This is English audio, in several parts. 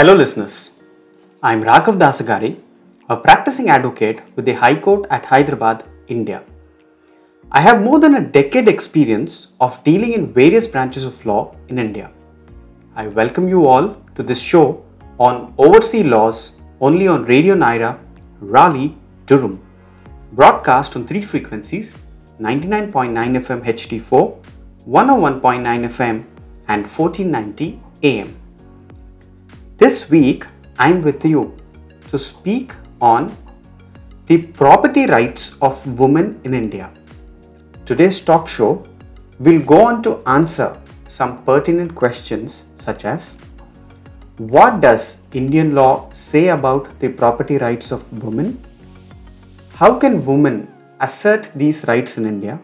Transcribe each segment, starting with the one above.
Hello, listeners. I'm Raghav Dasagari, a practicing advocate with the High Court at Hyderabad, India. I have more than a decade experience of dealing in various branches of law in India. I welcome you all to this show on overseas laws only on Radio Nyra, Raleigh, Durham, broadcast on three frequencies 99.9 FM HD4, 101.9 FM, and 1490 AM. This week, I'm with you to speak on the property rights of women in India. Today's talk show will go on to answer some pertinent questions such as What does Indian law say about the property rights of women? How can women assert these rights in India?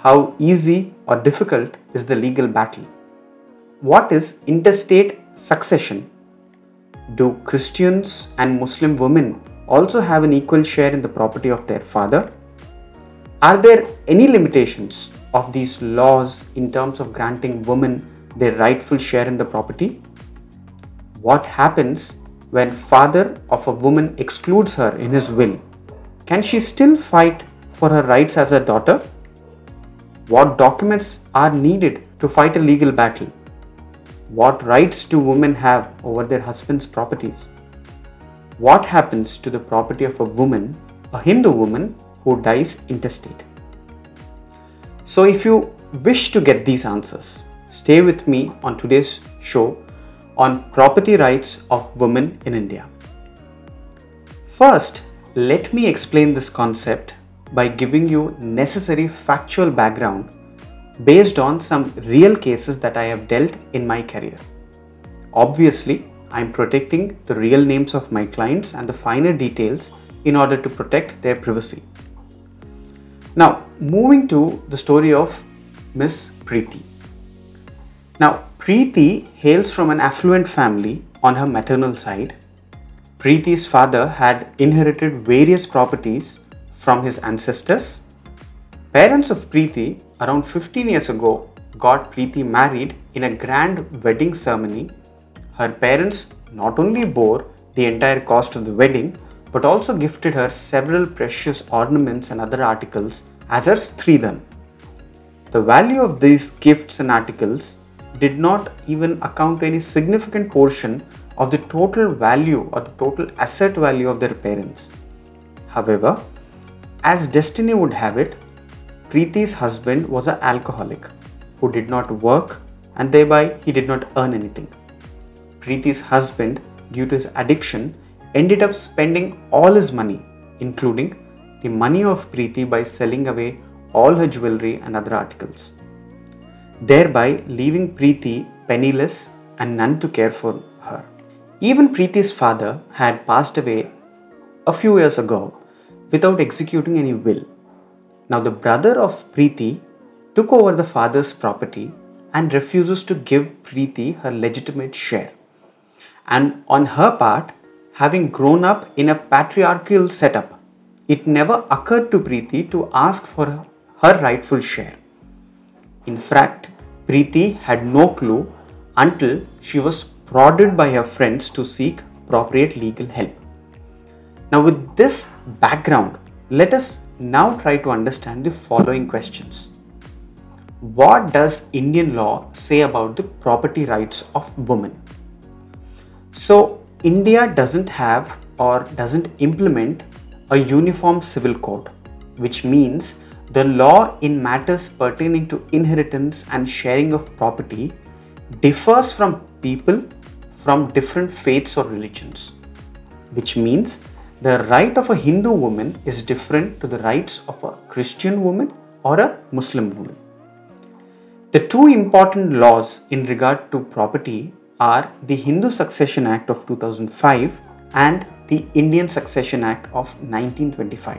How easy or difficult is the legal battle? What is intestate succession? Do Christians and Muslim women also have an equal share in the property of their father? Are there any limitations of these laws in terms of granting women their rightful share in the property? What happens when father of a woman excludes her in his will? Can she still fight for her rights as a daughter? What documents are needed to fight a legal battle? What rights do women have over their husband's properties? What happens to the property of a woman, a Hindu woman, who dies intestate? So, if you wish to get these answers, stay with me on today's show on property rights of women in India. First, let me explain this concept by giving you necessary factual background based on some real cases that I have dealt in my career. Obviously, I'm protecting the real names of my clients and the finer details in order to protect their privacy. Now, moving to the story of Miss Preeti. Now, Preeti hails from an affluent family on her maternal side. Preeti's father had inherited various properties from his ancestors. Parents of Preeti, around 15 years ago, got Preeti married in a grand wedding ceremony. Her parents not only bore the entire cost of the wedding but also gifted her several precious ornaments and other articles as her Sridhan. The value of these gifts and articles did not even account to any significant portion of the total value or the total asset value of their parents. However, as destiny would have it, Preeti's husband was an alcoholic who did not work and thereby he did not earn anything. Preeti's husband, due to his addiction, ended up spending all his money, including the money of Preeti by selling away all her jewelry and other articles, thereby leaving Preeti penniless and none to care for her. Even Preeti's father had passed away a few years ago without executing any will. Now, the brother of Preeti took over the father's property and refuses to give Preeti her legitimate share. And on her part, having grown up in a patriarchal setup, it never occurred to Preeti to ask for her rightful share. In fact, Preeti had no clue until she was prodded by her friends to seek appropriate legal help. Now, with this background, let us now try to understand the following questions. What does Indian law say about the property rights of women? So, India doesn't have or doesn't implement a uniform civil code, which means the law in matters pertaining to inheritance and sharing of property differs from people from different faiths or religions, which means the right of a Hindu woman is different to the rights of a Christian woman or a Muslim woman. The two important laws in regard to property are the Hindu Succession Act of 2005 and the Indian Succession Act of 1925.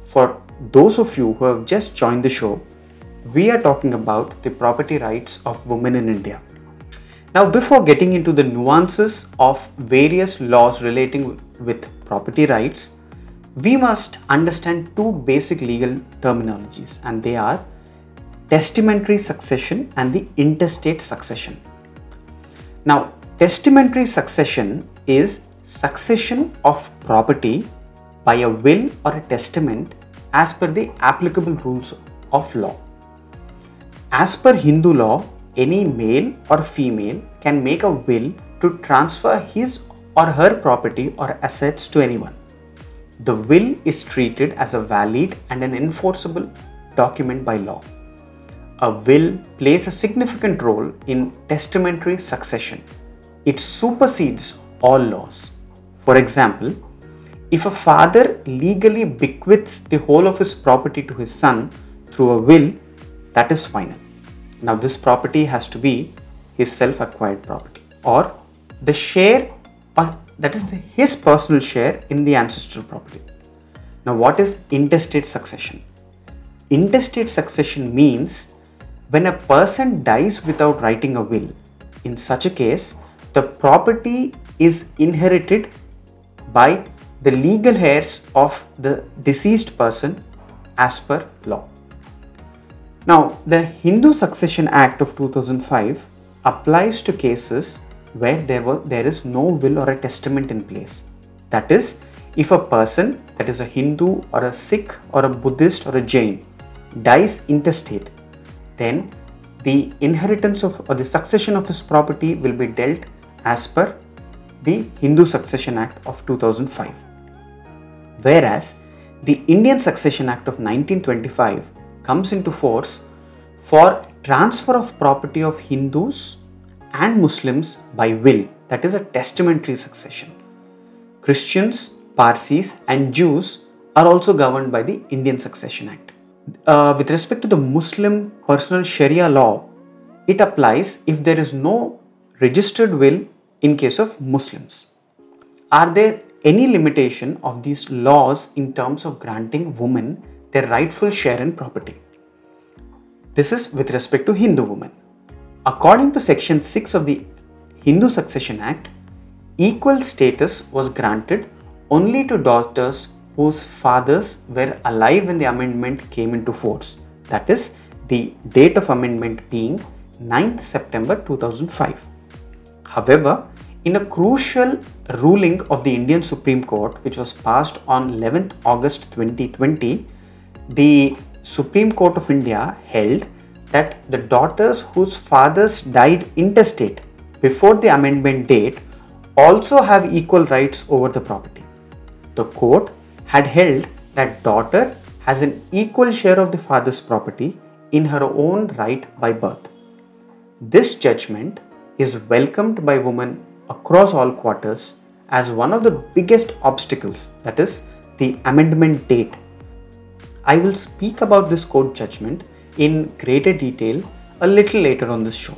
For those of you who have just joined the show, we are talking about the property rights of women in India. Now, before getting into the nuances of various laws relating with property rights, we must understand two basic legal terminologies, and they are testamentary succession and the intestate succession. Now, Testamentary succession is succession of property by a will or a testament as per the applicable rules of law. As per Hindu law, any male or female can make a will to transfer his or her property or assets to anyone. The will is treated as a valid and an enforceable document by law. A will plays a significant role in testamentary succession. It supersedes all laws. For example, if a father legally bequeaths the whole of his property to his son through a will, that is final. Now, this property has to be his self acquired property or the share, that is his personal share in the ancestral property. Now, what is intestate succession? Intestate succession means when a person dies without writing a will, in such a case, the property is inherited by the legal heirs of the deceased person as per law. Now, the Hindu Succession Act of 2005 applies to cases where there, were, there is no will or a testament in place. That is, if a person, that is a Hindu or a Sikh or a Buddhist or a Jain, dies intestate, then the inheritance of or the succession of his property will be dealt as per the Hindu Succession Act of 2005. Whereas the Indian Succession Act of 1925 comes into force for transfer of property of Hindus and Muslims by will, that is a testamentary succession. Christians, Parsis, and Jews are also governed by the Indian Succession Act. Uh, with respect to the Muslim personal Sharia law, it applies if there is no registered will in case of Muslims. Are there any limitation of these laws in terms of granting women their rightful share in property? This is with respect to Hindu women. According to Section 6 of the Hindu Succession Act, equal status was granted only to daughters whose fathers were alive when the amendment came into force. That is, the date of amendment being 9th September 2005. However, in a crucial ruling of the Indian Supreme Court, which was passed on 11th August 2020, the Supreme Court of India held that the daughters whose fathers died intestate before the amendment date also have equal rights over the property. The court had held that daughter has an equal share of the father's property in her own right by birth. This judgment is welcomed by women across all quarters as one of the biggest obstacles, that is, the amendment date. I will speak about this court judgment in greater detail a little later on this show.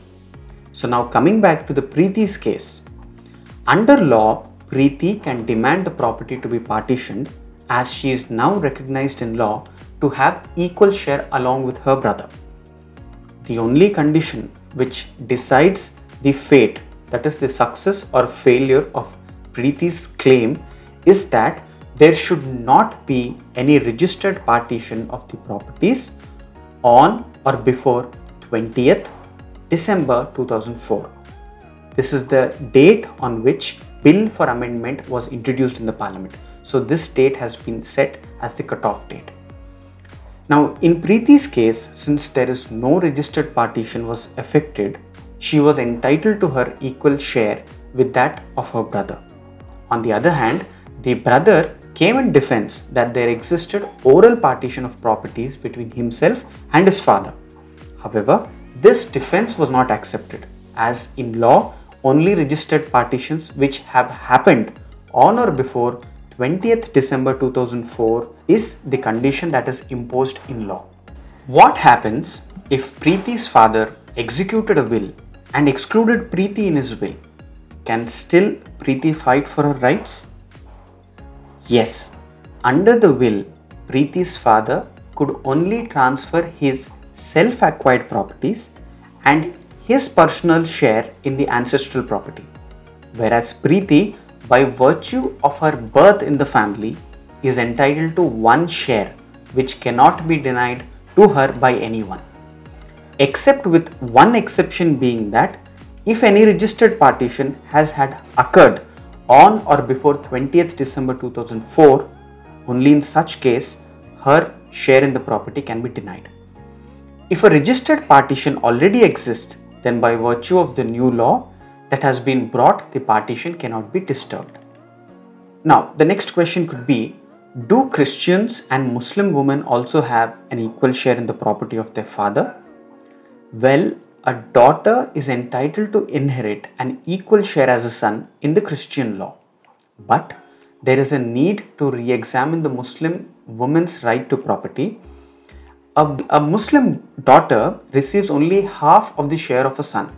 So, now coming back to the Preeti's case. Under law, Preeti can demand the property to be partitioned as she is now recognized in law to have equal share along with her brother. The only condition which decides the fate, that is, the success or failure of Preeti's claim, is that there should not be any registered partition of the properties on or before 20th December 2004. This is the date on which bill for amendment was introduced in the parliament. So this date has been set as the cutoff date. Now in Preeti's case, since there is no registered partition was affected, she was entitled to her equal share with that of her brother. On the other hand, the brother came in defense that there existed oral partition of properties between himself and his father. However, this defense was not accepted, as in law, only registered partitions which have happened on or before 20th December 2004 is the condition that is imposed in law. What happens if Preeti's father executed a will and excluded Preeti in his will? Can still Preeti fight for her rights? Yes, under the will, Preeti's father could only transfer his self acquired properties and his personal share in the ancestral property, whereas Preeti, by virtue of her birth in the family, is entitled to one share which cannot be denied to her by anyone. Except with one exception being that if any registered partition has had occurred on or before 20th December 2004, only in such case her share in the property can be denied. If a registered partition already exists, then by virtue of the new law that has been brought, the partition cannot be disturbed. Now, the next question could be Do Christians and Muslim women also have an equal share in the property of their father? Well, a daughter is entitled to inherit an equal share as a son in the Christian law. But there is a need to re examine the Muslim woman's right to property. A, a, Muslim daughter receives only half of the share of a son.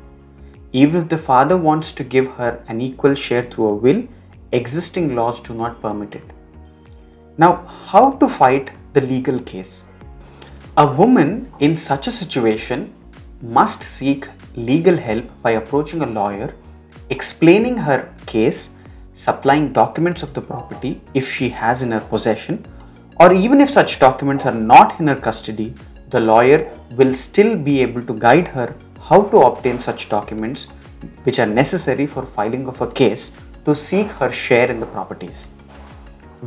Even if the father wants to give her an equal share through a will, existing laws do not permit it. Now, how to fight the legal case? A woman in such a situation must seek legal help by approaching a lawyer, explaining her case, supplying documents of the property if she has in her possession, or even if such documents are not in her custody, the lawyer will still be able to guide her how to obtain such documents which are necessary for filing of a case to seek her share in the properties.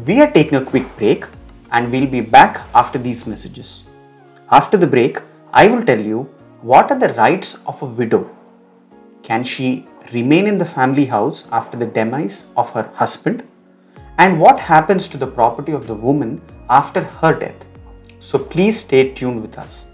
We are taking a quick break and we'll be back after these messages. After the break, I will tell you what are the rights of a widow? Can she remain in the family house after the demise of her husband? And what happens to the property of the woman after her death? So please stay tuned with us.